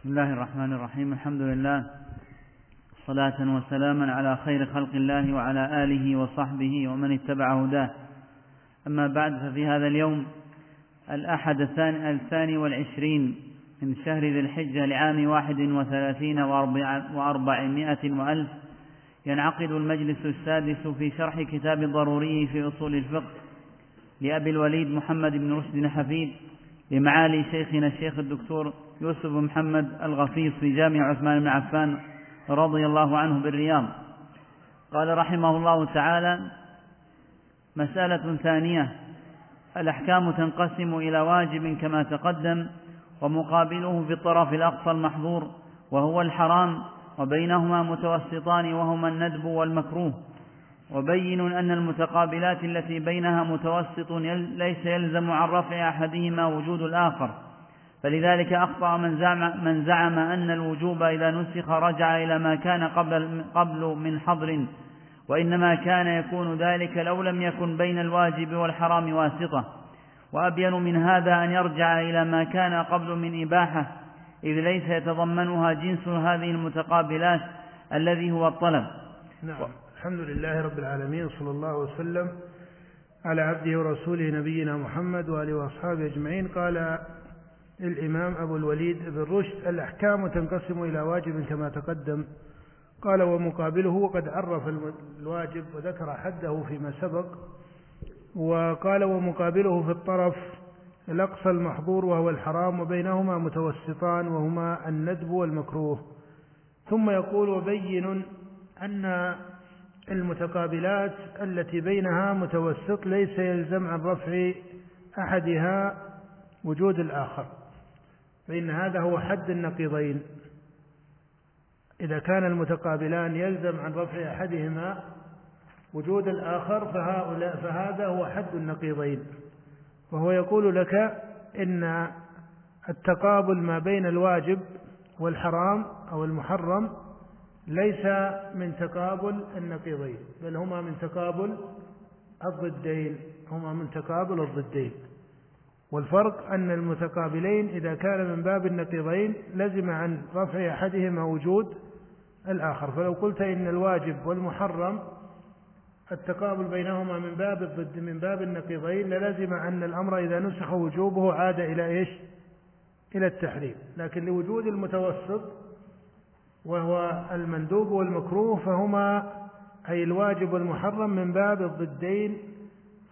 بسم الله الرحمن الرحيم الحمد لله صلاة وسلاما على خير خلق الله وعلى آله وصحبه ومن اتبع هداه أما بعد ففي هذا اليوم الأحد الثاني, الثاني والعشرين من شهر ذي الحجة لعام واحد وثلاثين وأربعمائة وألف ينعقد المجلس السادس في شرح كتاب الضروري في أصول الفقه لأبي الوليد محمد بن رشد حفيد لمعالي شيخنا الشيخ الدكتور يوسف محمد الغفيص في جامع عثمان بن عفان رضي الله عنه بالرياض. قال رحمه الله تعالى مسألة ثانية. الأحكام تنقسم إلى واجب كما تقدم ومقابله في الطرف الأقصى المحظور وهو الحرام وبينهما متوسطان وهما الندب والمكروه. وبين أن المتقابلات التي بينها متوسط ليس يلزم عن رفع أحدهما وجود الآخر. فلذلك أخطأ من زعم, من زعم أن الوجوب إذا نسخ رجع إلى ما كان قبل, قبل من حظر وإنما كان يكون ذلك لو لم يكن بين الواجب والحرام واسطة. وأبين من هذا أن يرجع إلى ما كان قبل من إباحة إذ ليس يتضمنها جنس هذه المتقابلات الذي هو الطلب. نعم. الحمد لله رب العالمين صلى الله وسلم على عبده ورسوله نبينا محمد وآله وأصحابه أجمعين. قال الإمام أبو الوليد بن رشد الأحكام تنقسم إلى واجب كما تقدم. قال ومقابله وقد عرف الواجب وذكر حده فيما سبق. وقال ومقابله في الطرف الأقصى المحظور وهو الحرام وبينهما متوسطان وهما الندب والمكروه. ثم يقول وبين أن المتقابلات التي بينها متوسط ليس يلزم عن رفع أحدها وجود الآخر. فإن هذا هو حد النقيضين. إذا كان المتقابلان يلزم عن رفع أحدهما وجود الآخر فهؤلاء فهذا هو حد النقيضين. وهو يقول لك إن التقابل ما بين الواجب والحرام أو المحرم ليس من تقابل النقيضين بل هما من تقابل الضدين هما من تقابل الضدين. والفرق أن المتقابلين إذا كان من باب النقيضين لزم عن رفع أحدهما وجود الآخر. فلو قلت إن الواجب والمحرم التقابل بينهما من باب الضد من باب النقيضين للزم أن الأمر إذا نسخ وجوبه عاد إلى إيش؟ إلى التحريم. لكن لوجود المتوسط وهو المندوب والمكروه فهما أي الواجب والمحرم من باب الضدين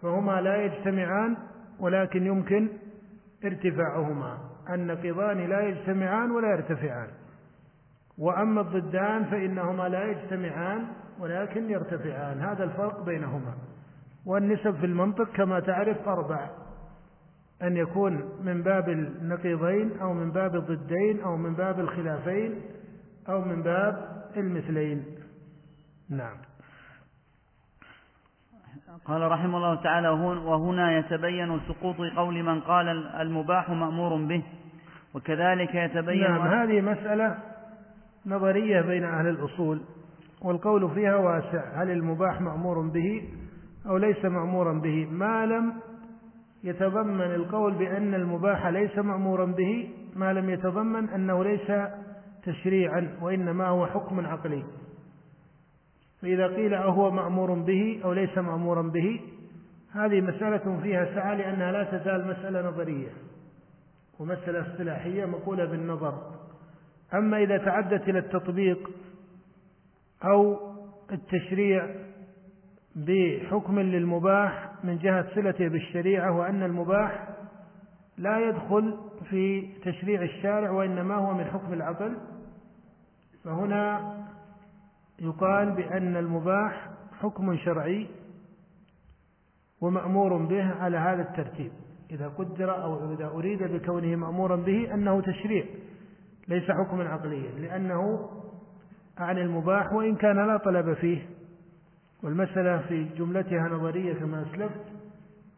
فهما لا يجتمعان ولكن يمكن ارتفاعهما. النقيضان لا يجتمعان ولا يرتفعان. وأما الضدان فإنهما لا يجتمعان ولكن يرتفعان. هذا الفرق بينهما. والنسب في المنطق كما تعرف أربع. أن يكون من باب النقيضين أو من باب الضدين أو من باب الخلافين أو من باب المثلين. نعم. قال رحمه الله تعالى وهنا يتبين سقوط قول من قال المباح مأمور به وكذلك يتبين نعم هذه مسألة نظرية بين أهل الأصول والقول فيها واسع هل المباح مأمور به أو ليس مأمورا به؟ ما لم يتضمن القول بأن المباح ليس مأمورا به ما لم يتضمن أنه ليس تشريعا وإنما هو حكم عقلي. فإذا قيل أهو مأمور به أو ليس مأمورا به هذه مسألة فيها سعة لأنها لا تزال مسألة نظرية ومسألة اصطلاحية مقولة بالنظر. أما إذا تعدت إلى التطبيق أو التشريع بحكم للمباح من جهة صلته بالشريعة وأن المباح لا يدخل في تشريع الشارع وإنما هو من حكم العقل فهنا يقال بأن المباح حكم شرعي ومأمور به على هذا الترتيب. إذا قدر أو إذا أريد بكونه مأمورا به أنه تشريع ليس حكما عقليا لأنه عن المباح وإن كان لا طلب فيه. والمسألة في جملتها نظرية كما أسلفت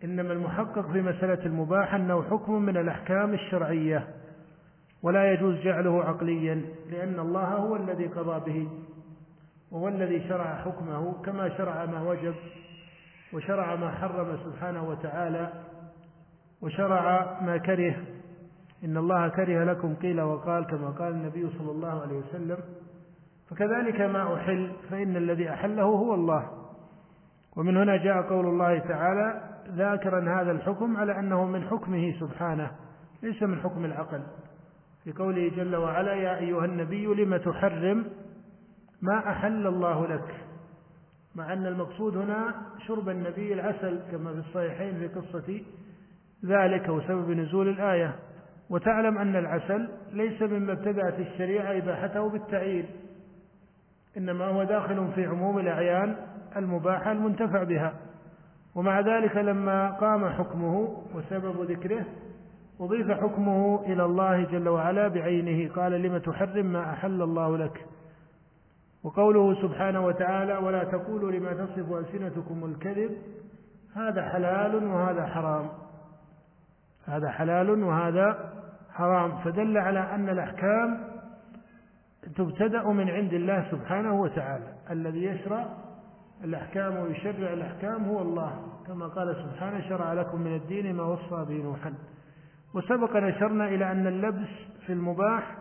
إنما المحقق في مسألة المباح أنه حكم من الأحكام الشرعية ولا يجوز جعله عقليا لأن الله هو الذي قضى به. وهو الذي شرع حكمه كما شرع ما وجب وشرع ما حرم سبحانه وتعالى وشرع ما كره. إن الله كره لكم قيل وقال كما قال النبي صلى الله عليه وسلم. فكذلك ما أحل فإن الذي أحله هو الله. ومن هنا جاء قول الله تعالى ذاكرا هذا الحكم على أنه من حكمه سبحانه ليس من حكم العقل. في قوله جل وعلا يا أيها النبي لم تحرم؟ ما أحل الله لك مع أن المقصود هنا شرب النبي العسل كما في الصحيحين في قصة ذلك وسبب نزول الآية. وتعلم أن العسل ليس مما ابتدأت الشريعة إباحته بالتعيين إنما هو داخل في عموم الأعيان المباحة المنتفع بها. ومع ذلك لما قام حكمه وسبب ذكره أضيف حكمه إلى الله جل وعلا بعينه قال لم تحرم ما أحل الله لك؟ وقوله سبحانه وتعالى ولا تقولوا لما تصف ألسنتكم الكذب هذا حلال وهذا حرام. هذا حلال وهذا حرام. فدل على أن الأحكام تبتدأ من عند الله سبحانه وتعالى. الذي يشرع الأحكام ويشرع الأحكام هو الله. كما قال سبحانه شرع لكم من الدين ما وصى به نوحا. وسبق نشرنا إلى أن اللبس في المباح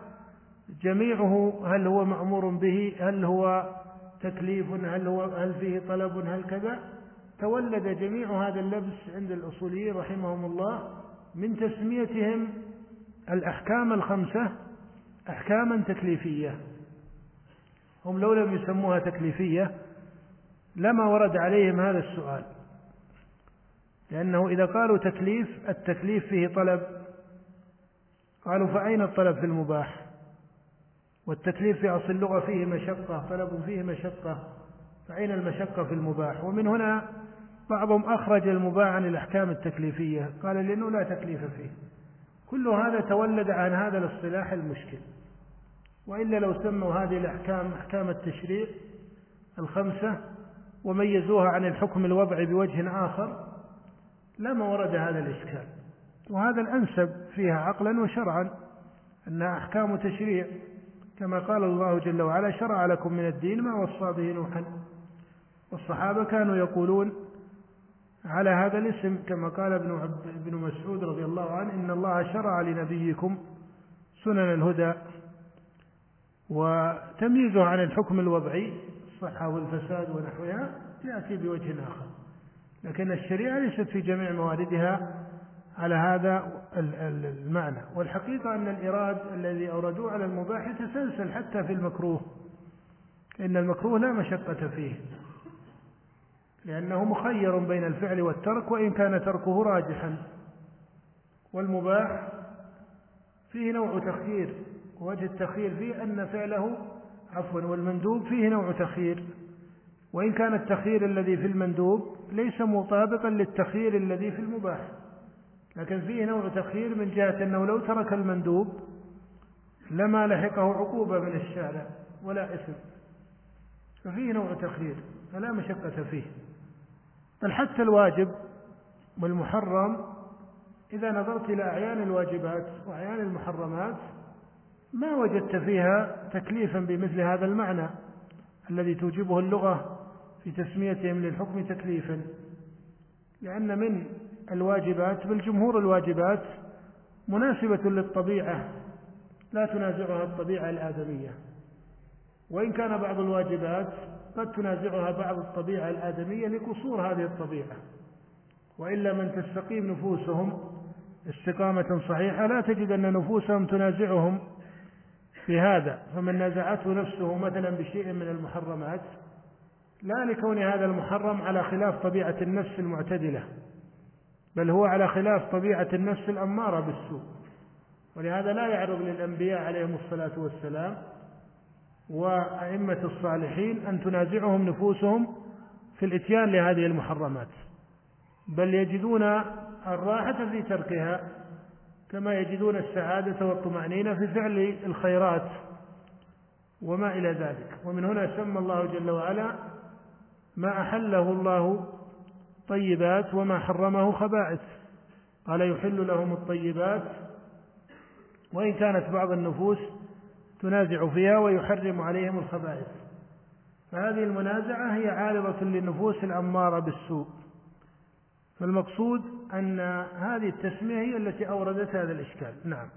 جميعه هل هو مأمور به؟ هل هو تكليف؟ هل هو هل فيه طلب؟ هل كذا؟ تولد جميع هذا اللبس عند الأصوليين رحمهم الله من تسميتهم الأحكام الخمسة أحكاما تكليفية. هم لو لم يسموها تكليفية لما ورد عليهم هذا السؤال. لأنه إذا قالوا تكليف التكليف فيه طلب. قالوا فأين الطلب في المباح؟ والتكليف في أصل اللغة فيه مشقة طلب فيه مشقة. فأين المشقة في المباح؟ ومن هنا بعضهم أخرج المباح عن الأحكام التكليفية. قال لأنه لا تكليف فيه. كل هذا تولد عن هذا الاصطلاح المشكل. وإلا لو سموا هذه الأحكام أحكام التشريع الخمسة وميزوها عن الحكم الوضعي بوجه آخر لما ورد هذا الإشكال. وهذا الأنسب فيها عقلا وشرعا أنها أحكام تشريع كما قال الله جل وعلا شرع لكم من الدين ما وصى به نوحا. والصحابة كانوا يقولون على هذا الاسم كما قال ابن ابن مسعود رضي الله عنه إن الله شرع لنبيكم سنن الهدى وتمييزه عن الحكم الوضعي الصحة والفساد ونحوها يأتي بوجه آخر. لكن الشريعة ليست في جميع مواردها على هذا المعنى. والحقيقة أن الإراد الذي أوردوه على المباح يتسلسل حتى في المكروه. إن المكروه لا مشقة فيه. لأنه مخير بين الفعل والترك وإن كان تركه راجحا. والمباح فيه نوع تخيير. ووجه التخيير فيه أن فعله عفوا والمندوب فيه نوع تخيير. وإن كان التخيير الذي في المندوب ليس مطابقا للتخيير الذي في المباح. لكن فيه نوع تخيير من جهة أنه لو ترك المندوب لما لحقه عقوبة من الشارع ولا إثم. ففيه نوع تخيير فلا مشقة فيه. بل حتى الواجب والمحرم إذا نظرت إلى أعيان الواجبات وأعيان المحرمات ما وجدت فيها تكليفا بمثل هذا المعنى الذي توجبه اللغة في تسميتهم للحكم تكليفا. لأن من الواجبات بل جمهور الواجبات مناسبة للطبيعة لا تنازعها الطبيعة الآدمية. وإن كان بعض الواجبات قد تنازعها بعض الطبيعة الآدمية لقصور هذه الطبيعة. وإلا من تستقيم نفوسهم استقامة صحيحة لا تجد أن نفوسهم تنازعهم في هذا. فمن نازعته نفسه مثلا بشيء من المحرمات لا لكون هذا المحرم على خلاف طبيعة النفس المعتدلة. بل هو على خلاف طبيعة النفس الأمارة بالسوء. ولهذا لا يعرض للأنبياء عليهم الصلاة والسلام وأئمة الصالحين أن تنازعهم نفوسهم في الإتيان لهذه المحرمات. بل يجدون الراحة في تركها كما يجدون السعادة والطمأنينة في فعل الخيرات وما إلى ذلك. ومن هنا سمى الله جل وعلا ما أحله الله طيبات وما حرمه خبائث. قال يحل لهم الطيبات وإن كانت بعض النفوس تنازع فيها ويحرم عليهم الخبائث. فهذه المنازعة هي عارضة للنفوس الأمارة بالسوء. فالمقصود أن هذه التسمية هي التي أوردت هذا الإشكال. نعم.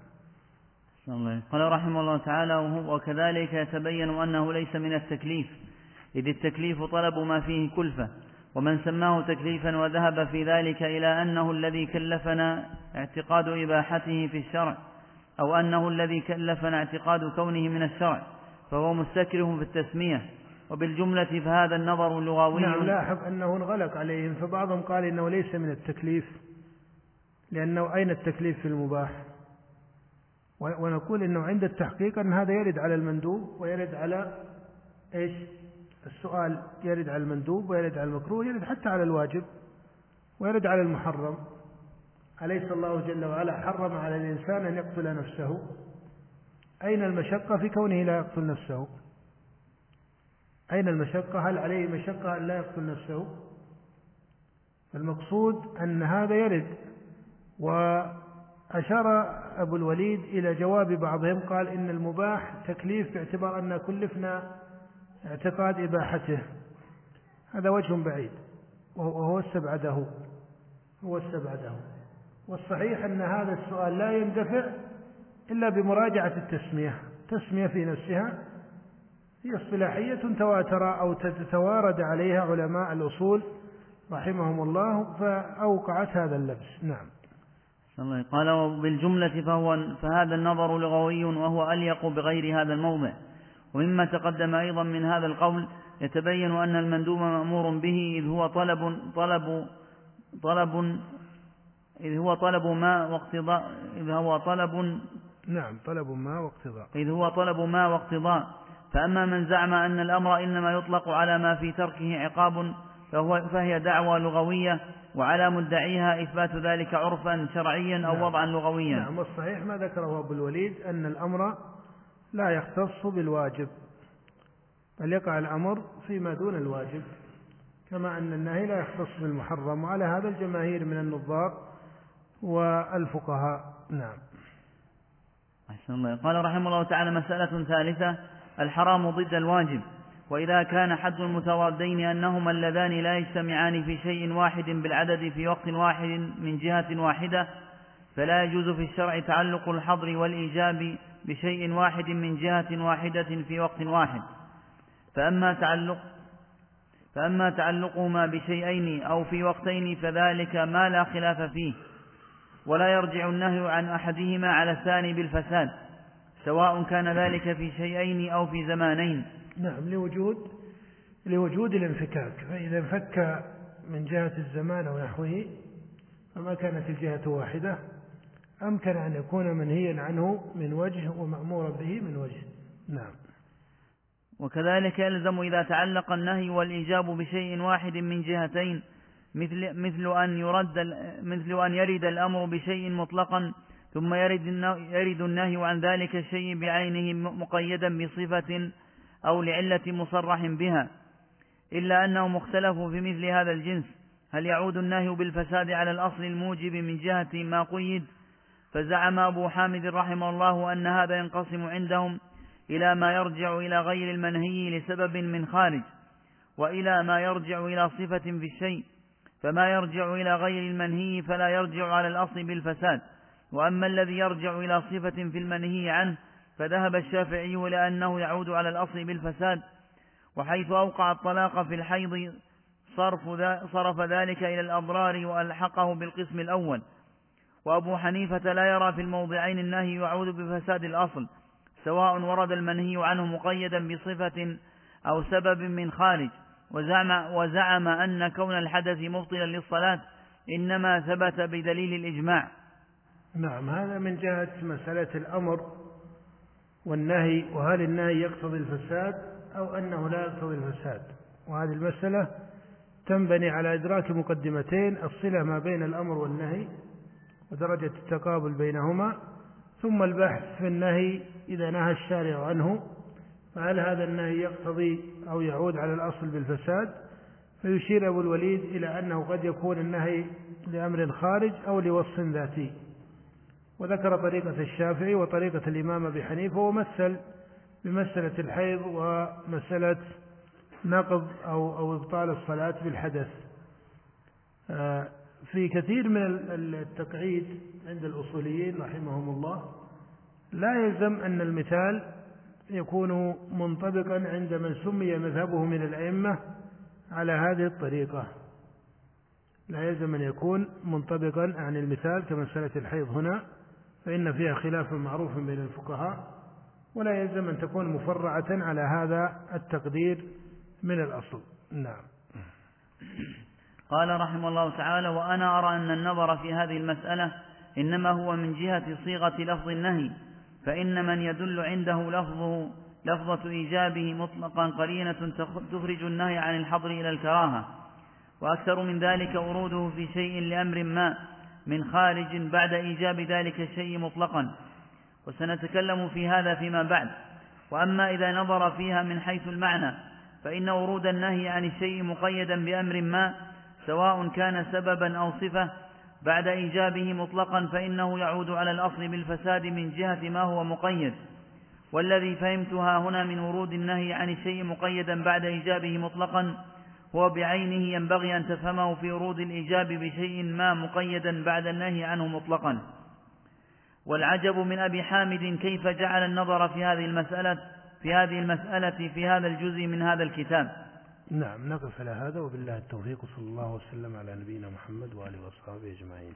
قال رحمه الله تعالى وكذلك يتبين أنه ليس من التكليف إذ التكليف طلب ما فيه كلفة ومن سماه تكليفا وذهب في ذلك إلى أنه الذي كلفنا اعتقاد إباحته في الشرع أو أنه الذي كلفنا اعتقاد كونه من الشرع فهو مستكره في التسمية. وبالجملة فهذا النظر اللغوي نعم لاحظ أنه انغلق عليهم فبعضهم قال إنه ليس من التكليف لأنه أين التكليف في المباح؟ ونقول أنه عند التحقيق أن هذا يرد على المندوب ويرد على إيش؟ السؤال يرد على المندوب ويرد على المكروه يرد حتى على الواجب ويرد على المحرم. أليس الله جل وعلا حرم على الإنسان أن يقتل نفسه؟ أين المشقة في كونه لا يقتل نفسه؟ أين المشقة؟ هل عليه مشقة أن لا يقتل نفسه؟ المقصود أن هذا يرد. وأشار أبو الوليد إلى جواب بعضهم قال إن المباح تكليف باعتبار أن كلفنا اعتقاد إباحته. هذا وجه بعيد. وهو استبعده. هو استبعده. والصحيح أن هذا السؤال لا يندفع إلا بمراجعة التسمية. تسمية في نفسها هي اصطلاحية تواتر أو تتوارد عليها علماء الأصول رحمهم الله فأوقعت هذا اللبس. نعم. قال وبالجملة فهو فهذا النظر لغوي وهو أليق بغير هذا الموضع. ومما تقدم أيضا من هذا القول يتبين أن المندوب مأمور به إذ هو طلب طلب طلب إذ هو طلب ما واقتضاء إذ هو طلب نعم طلب ما واقتضاء. إذ هو طلب ما واقتضاء. فأما من زعم أن الأمر إنما يطلق على ما في تركه عقاب فهو فهي دعوى لغوية وعلى مدعيها إثبات ذلك عرفا شرعيا أو نعم. وضعا لغويا. نعم والصحيح ما ذكره أبو الوليد أن الأمر لا يختص بالواجب بل يقع الأمر فيما دون الواجب كما أن النهي لا يختص بالمحرم وعلى هذا الجماهير من النظار والفقهاء. نعم. أحسن الله. قال رحمه الله تعالى مسألة ثالثة الحرام ضد الواجب وإذا كان حد المتضادين أنهما اللذان لا يجتمعان في شيء واحد بالعدد في وقت واحد من جهة واحدة فلا يجوز في الشرع تعلق الحظر والإيجاب بشيء واحد من جهة واحدة في وقت واحد. فأما تعلق فأما تعلقهما بشيئين أو في وقتين فذلك ما لا خلاف فيه ولا يرجع النهي عن أحدهما على الثاني بالفساد سواء كان ذلك في شيئين أو في زمانين. نعم لوجود لوجود الانفكاك. فإذا انفك من جهة الزمان أو نحوه فما كانت الجهة واحدة أمكن أن يكون منهيا عنه من وجه ومأمورا به من وجه. نعم. وكذلك يلزم إذا تعلق النهي والإيجاب بشيء واحد من جهتين مثل مثل أن يرد مثل أن يرد الأمر بشيء مطلقا ثم يرد يرد النهي عن ذلك الشيء بعينه مقيدا بصفة أو لعلة مصرح بها. إلا أنهم اختلفوا في مثل هذا الجنس. هل يعود النهي بالفساد على الأصل الموجب من جهة ما قيد فزعم أبو حامد رحمه الله أن هذا ينقسم عندهم إلى ما يرجع إلى غير المنهي لسبب من خارج وإلى ما يرجع إلى صفة في الشيء فما يرجع إلى غير المنهي فلا يرجع على الأصل بالفساد وأما الذي يرجع إلى صفة في المنهي عنه فذهب الشافعي إلى أنه يعود على الأصل بالفساد وحيث أوقع الطلاق في الحيض صرف, صرف ذلك إلى الأضرار وألحقه بالقسم الأول. وأبو حنيفة لا يرى في الموضعين النهي يعود بفساد الأصل سواء ورد المنهي عنه مقيدا بصفة أو سبب من خارج. وزعم, وزعم أن كون الحدث مبطلا للصلاة إنما ثبت بدليل الإجماع. نعم هذا من جهة مسألة الأمر والنهي وهل النهي يقتضي الفساد أو أنه لا يقتضي الفساد. وهذه المسألة تنبني على إدراك مقدمتين الصلة ما بين الأمر والنهي ودرجة التقابل بينهما ثم البحث في النهي إذا نهى الشارع عنه فهل هذا النهي يقتضي أو يعود على الأصل بالفساد؟ فيشير أبو الوليد إلى أنه قد يكون النهي لأمر خارج أو لوصف ذاتي. وذكر طريقة الشافعي وطريقة الإمام أبي حنيفة ومثل بمسألة الحيض ومسألة نقض أو أو إبطال الصلاة بالحدث. آه، في كثير من التقعيد عند الأصوليين رحمهم الله لا يلزم أن المثال يكون منطبقا عند من سمي مذهبه من الأئمة على هذه الطريقة. لا يلزم أن يكون منطبقا عن المثال كمسألة الحيض هنا فإن فيها خلاف معروف بين الفقهاء ولا يلزم أن تكون مفرعة على هذا التقدير من الأصل. نعم. قال رحمه الله تعالى وأنا أرى أن النظر في هذه المسألة إنما هو من جهة صيغة لفظ النهي فإن من يدل عنده لفظه لفظة إيجابه مطلقا قرينة تخرج النهي عن الحظر إلى الكراهة وأكثر من ذلك وروده في شيء لأمر ما من خارج بعد إيجاب ذلك الشيء مطلقا وسنتكلم في هذا فيما بعد. وأما إذا نظر فيها من حيث المعنى فإن ورود النهي عن الشيء مقيدا بأمر ما سواء كان سببا أو صفة بعد إيجابه مطلقا فإنه يعود على الأصل بالفساد من جهة ما هو مقيد. والذي فهمتها هنا من ورود النهي عن الشيء مقيدا بعد إيجابه مطلقا هو بعينه ينبغي أن تفهمه في ورود الإيجاب بشيء ما مقيدا بعد النهي عنه مطلقا. والعجب من أبي حامد كيف جعل النظر في هذه المسألة في هذه المسألة في هذا الجزء من هذا الكتاب. نعم نقف على هذا وبالله التوفيق صلى الله وسلم على نبينا محمد وآله وأصحابه أجمعين.